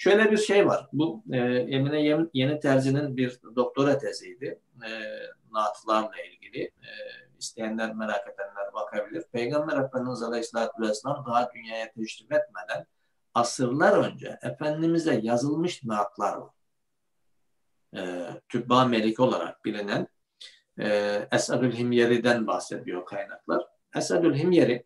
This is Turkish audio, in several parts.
Şöyle bir şey var. Bu e, Emine Yeni Terzi'nin bir doktora teziydi. E, naatlarla ilgili. E, isteyenler, merak edenler bakabilir. Peygamber Efendimiz Aleyhisselatü Vesselam daha dünyaya teşrif etmeden asırlar önce Efendimiz'e yazılmış naatlar var. E, Tübba Melik olarak bilinen e, Esadül Himyeri'den bahsediyor kaynaklar. Esadül Himyeri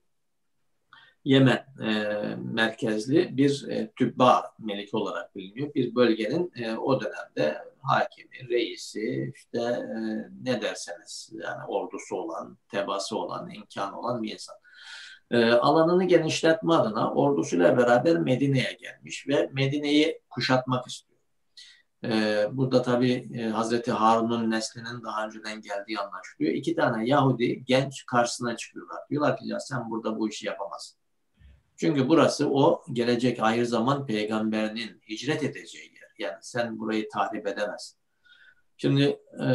Yemen e, merkezli bir e, tübba melik olarak biliniyor. Bir bölgenin e, o dönemde hakimi, reisi, işte e, ne derseniz yani ordusu olan, tebası olan, imkanı olan bir insan. E, alanını genişletme adına ordusuyla beraber Medine'ye gelmiş ve Medine'yi kuşatmak istiyor. E, burada tabi e, Hazreti Harun'un neslinin daha önceden geldiği anlaşılıyor. İki tane Yahudi genç karşısına çıkıyorlar. Diyorlar ki ya sen burada bu işi yapamazsın çünkü burası o gelecek ahir zaman peygamberinin hicret edeceği yer. Yani sen burayı tahrip edemezsin. Şimdi e,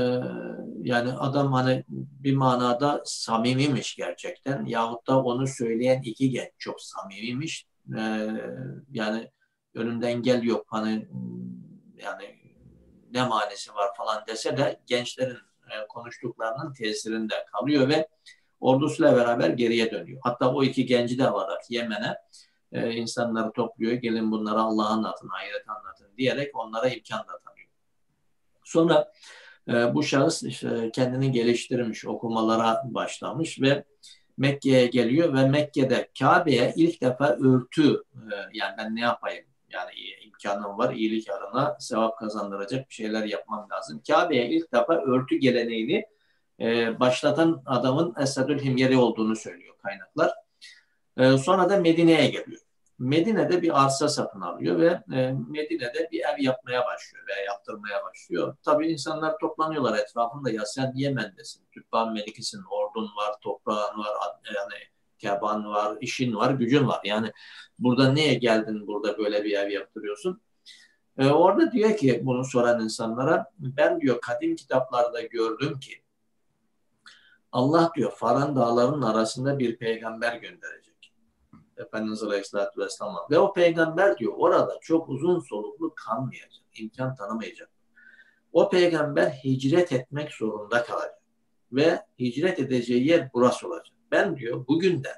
yani adam hani bir manada samimiymiş gerçekten yahut da onu söyleyen iki genç çok samimiymiş. E, yani önümden engel yok hani yani ne manisi var falan dese de gençlerin e, konuştuklarının tesirinde kalıyor ve ordusuyla beraber geriye dönüyor. Hatta o iki genci de alarak Yemen'e e, insanları topluyor. Gelin bunlara Allah'ı anlatın, ahiret anlatın diyerek onlara imkan da tanıyor. Sonra e, bu şahıs işte kendini geliştirmiş, okumalara başlamış ve Mekke'ye geliyor ve Mekke'de Kabe'ye ilk defa örtü e, yani ben ne yapayım yani imkanım var iyilik arına sevap kazandıracak bir şeyler yapmam lazım. Kabe'ye ilk defa örtü geleneğini e, başlatan adamın Esadül Himyeri olduğunu söylüyor kaynaklar. E, sonra da Medine'ye geliyor. Medine'de bir arsa satın alıyor ve e, Medine'de bir ev yapmaya başlıyor veya yaptırmaya başlıyor. Tabii insanlar toplanıyorlar etrafında ya sen Yemen'desin, Türkban Melikisin, ordun var, toprağın var, yani keban var, işin var, gücün var. Yani burada niye geldin burada böyle bir ev yaptırıyorsun? Ee, orada diyor ki bunu soran insanlara ben diyor kadim kitaplarda gördüm ki Allah diyor Faran dağlarının arasında bir peygamber gönderecek. Efendimiz Aleyhisselatü Vesselam'a. Ve o peygamber diyor orada çok uzun soluklu kalmayacak. imkan tanımayacak. O peygamber hicret etmek zorunda kalacak. Ve hicret edeceği yer burası olacak. Ben diyor bugünden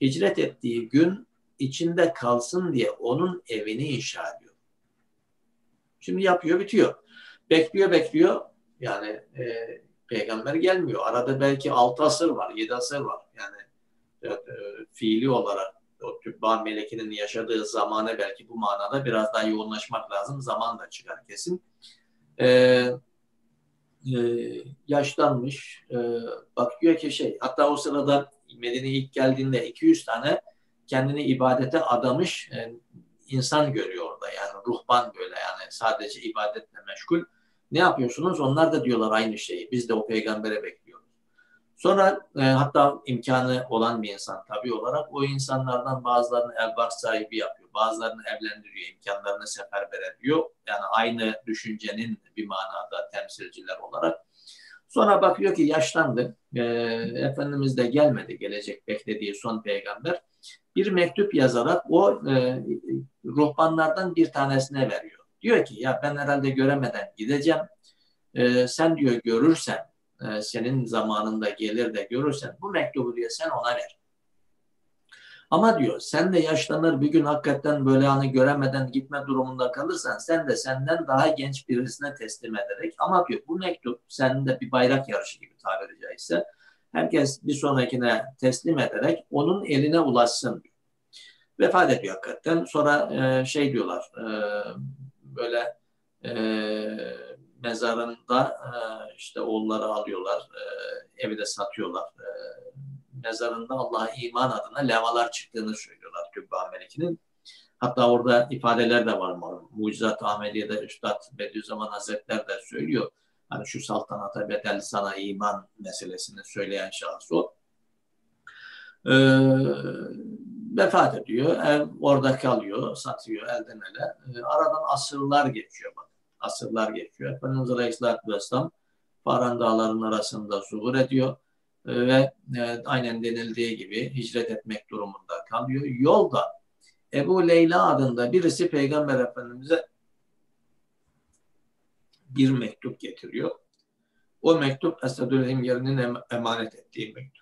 hicret ettiği gün içinde kalsın diye onun evini inşa ediyor. Şimdi yapıyor bitiyor. Bekliyor bekliyor. Yani e, peygamber gelmiyor. Arada belki 6 asır var, 7 asır var. Yani evet, e, fiili olarak o Tübba melekinin yaşadığı zamana belki bu manada biraz daha yoğunlaşmak lazım. Zaman da çıkar kesin. Ee, e, yaşlanmış. E, bakıyor ki şey hatta o sırada Medine'ye ilk geldiğinde 200 tane kendini ibadete adamış e, insan görüyor orada. Yani ruhban böyle yani sadece ibadetle meşgul ne yapıyorsunuz? Onlar da diyorlar aynı şeyi. Biz de o peygambere bekliyoruz. Sonra e, hatta imkanı olan bir insan tabii olarak o insanlardan bazılarını elbar sahibi yapıyor. Bazılarını evlendiriyor, imkanlarını seferber ediyor. Yani aynı düşüncenin bir manada temsilciler olarak. Sonra bakıyor ki yaşlandı. E, Efendimiz de gelmedi gelecek beklediği son peygamber. Bir mektup yazarak o e, ruhbanlardan bir tanesine veriyor. Diyor ki ya ben herhalde göremeden gideceğim. Ee, sen diyor görürsen, e, senin zamanında gelir de görürsen bu mektubu diyor sen ona ver. Ama diyor sen de yaşlanır bir gün hakikaten böyle hani göremeden gitme durumunda kalırsan sen de senden daha genç birisine teslim ederek ama diyor bu mektup sende bir bayrak yarışı gibi tabiri caizse herkes bir sonrakine teslim ederek onun eline ulaşsın diyor. Vefat ediyor hakikaten. Sonra e, şey diyorlar e, böyle e, mezarında e, işte oğulları alıyorlar, e, evi de satıyorlar. E, mezarında Allah'a iman adına lemalar çıktığını söylüyorlar Kübba Meliki'nin. Hatta orada ifadeler de var. Mucizat Ahmediye'de Üstad Bediüzzaman Hazretler de söylüyor. Hani şu saltanata bedel sana iman meselesini söyleyen şahıs o. Ee, vefat ediyor. Ev orada kalıyor, satıyor elden ele. E, aradan asırlar geçiyor bak. Asırlar geçiyor. Efendimiz Aleyhisselatü Vesselam Faran Dağları'nın arasında zuhur ediyor. E, ve e, aynen denildiği gibi hicret etmek durumunda kalıyor. Yolda Ebu Leyla adında birisi Peygamber Efendimiz'e bir mektup getiriyor. O mektup Esadül Himyer'in emanet ettiği mektup.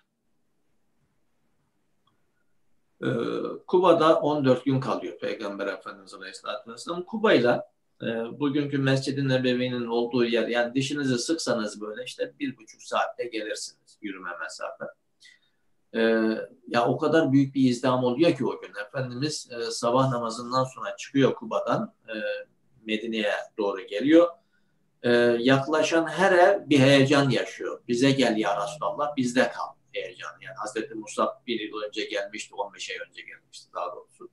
Ee, Kuba'da 14 gün kalıyor Peygamber Efendimiz Aleyhisselatü Vesselam. Kuba'yla e, bugünkü Mescid-i Nebevi'nin olduğu yer yani dişinizi sıksanız böyle işte bir buçuk saatte gelirsiniz yürüme mesafe. Ee, ya o kadar büyük bir izdiham oluyor ki o gün. Efendimiz e, sabah namazından sonra çıkıyor Kuba'dan e, Medine'ye doğru geliyor. E, yaklaşan her ev bir heyecan yaşıyor. Bize gel ya Resulallah bizde kal heyecan. Yani Hazreti Musa bir yıl önce gelmişti, 15 ay önce gelmişti daha doğrusu.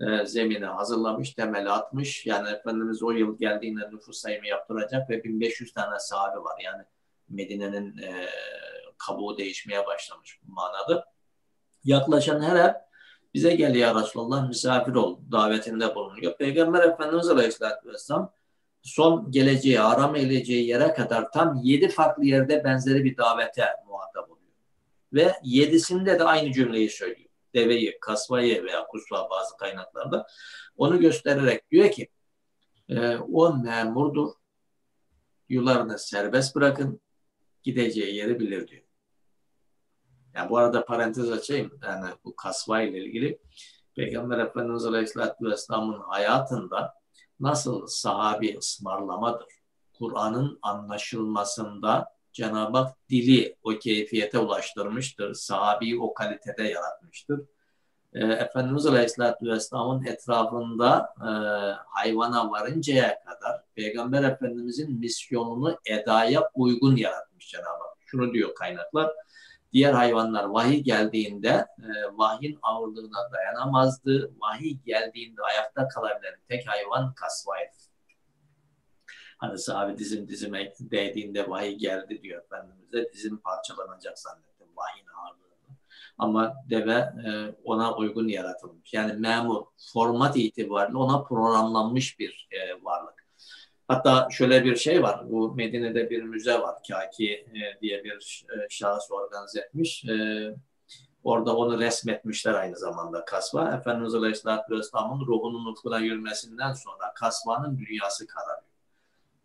E, zemini hazırlamış, temeli atmış. Yani Efendimiz o yıl geldiğinde nüfus sayımı yaptıracak ve 1500 tane sahabe var. Yani Medine'nin e, kabuğu değişmeye başlamış bu manada. Yaklaşan her ev bize gel ya Resulallah misafir ol davetinde bulunuyor. Peygamber Efendimiz Aleyhisselatü Vesselam son geleceği, aram edeceği yere kadar tam yedi farklı yerde benzeri bir davete muhatap oluyor. Ve yedisinde de aynı cümleyi söylüyor. Deveyi, kasvayı veya kusva bazı kaynaklarda onu göstererek diyor ki e, o memurdur. Yularını serbest bırakın. Gideceği yeri bilir diyor. Yani bu arada parantez açayım. Yani bu kasva ile ilgili Peygamber Efendimiz Aleyhisselatü Vesselam'ın hayatında nasıl sahabi ısmarlamadır. Kur'an'ın anlaşılmasında Cenab-ı Hak dili o keyfiyete ulaştırmıştır. Sahabiyi o kalitede yaratmıştır. E, Efendimiz Aleyhisselatü Vesselam'ın etrafında e, hayvana varıncaya kadar Peygamber Efendimizin misyonunu edaya uygun yaratmış Cenab-ı Hak. Şunu diyor kaynaklar diğer hayvanlar vahiy geldiğinde e, vahyin ağırlığına dayanamazdı. Vahiy geldiğinde ayakta kalabilen tek hayvan kasvaydı. Hani sahabe dizim dizime değdiğinde vahiy geldi diyor Efendimiz'e. Dizim parçalanacak zannettim vahyin ağırlığını. Ama deve e, ona uygun yaratılmış. Yani memur format itibariyle ona programlanmış bir e, varlık. Hatta şöyle bir şey var. Bu Medine'de bir müze var. Kaki e, diye bir e, şahıs organize etmiş. Orada onu resmetmişler aynı zamanda kasva. Efendimiz Aleyhisselatü Vesselam'ın ruhunun ufkuna yürümesinden sonra kasvanın dünyası kararıyor.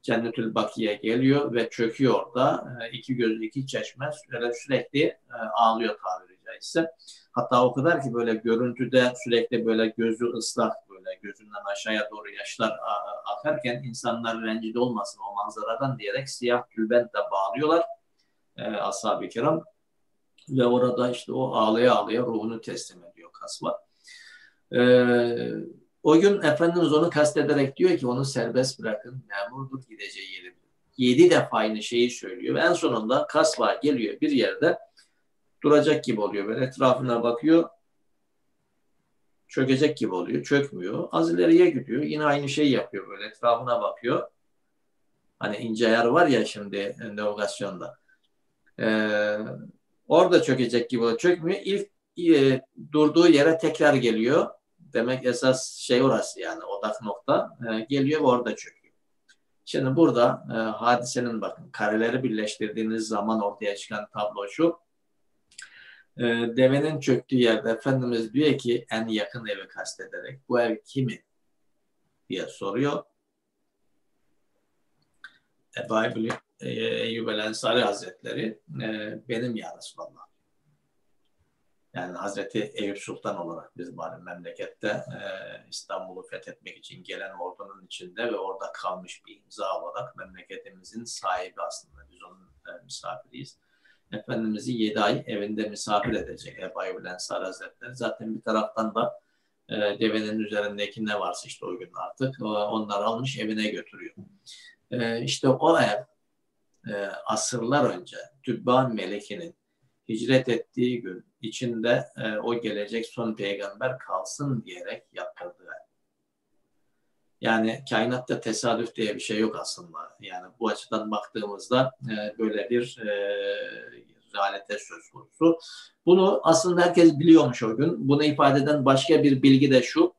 Cennetül Bakiye geliyor ve çöküyor orada. E, iki göz, iki çeşme sürekli e, ağlıyor tabiri caizse. Hatta o kadar ki böyle görüntüde sürekli böyle gözü ıslak böyle gözünden aşağıya doğru yaşlar akarken insanlar rencide olmasın o manzaradan diyerek siyah tülbentle bağlıyorlar e, ashab-ı kiram ve orada işte o ağlaya ağlaya ruhunu teslim ediyor kasva. E, o gün Efendimiz onu kastederek diyor ki onu serbest bırakın memurdur gideceği yeri. Yedi defa aynı şeyi söylüyor ve en sonunda kasva geliyor bir yerde duracak gibi oluyor. Böyle etrafına bakıyor çökecek gibi oluyor. Çökmüyor. Az ileriye gidiyor. Yine aynı şeyi yapıyor böyle etrafına bakıyor. Hani ince ayar var ya şimdi navigasyonda. Ee, orada çökecek gibi oluyor. Çökmüyor. İlk e, durduğu yere tekrar geliyor. Demek esas şey orası yani odak nokta. E, geliyor orada çöküyor. Şimdi burada e, hadisenin bakın kareleri birleştirdiğiniz zaman ortaya çıkan tablo şu e, devenin çöktüğü yerde Efendimiz diyor ki en yakın evi kastederek bu ev kimi diye soruyor. Ebu e, Eyyub el Ensari Hazretleri e, benim ya Resulallah. Yani Hazreti Eyüp Sultan olarak biz bari memlekette e, İstanbul'u fethetmek için gelen ordunun içinde ve orada kalmış bir imza olarak memleketimizin sahibi aslında. Biz onun e, misafiriyiz. Efendimiz'i yedi ay evinde misafir edecek Ebu Ayyub Ensar Hazretleri. Zaten bir taraftan da e, devenin üzerindeki ne varsa işte o gün artık onlar almış evine götürüyor. E, işte o ev e, asırlar önce Tübban Meleki'nin hicret ettiği gün içinde e, o gelecek son peygamber kalsın diyerek yaptırdığı ev. Yani kainatta tesadüf diye bir şey yok aslında. Yani bu açıdan baktığımızda e, böyle bir e, realite söz konusu. Bunu aslında herkes biliyormuş o gün. Bunu ifade eden başka bir bilgi de şu.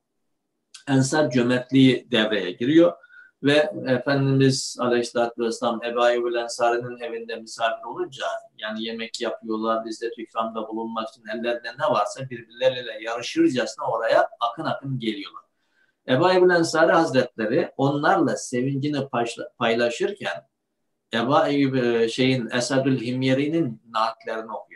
Ensar cömertliği devreye giriyor. Ve Efendimiz Aleyhisselatü Vesselam Ebu Eyyub Ensari'nin evinde misafir olunca yani yemek yapıyorlar, bizde ikramda bulunmak için ellerinde ne varsa birbirleriyle yarışırcasına oraya akın akın geliyorlar. Ebu Eyyub Ensari Hazretleri onlarla sevincini paylaşırken Ebu Eyyub şeyin Esadül Himyeri'nin naatlerini okuyor.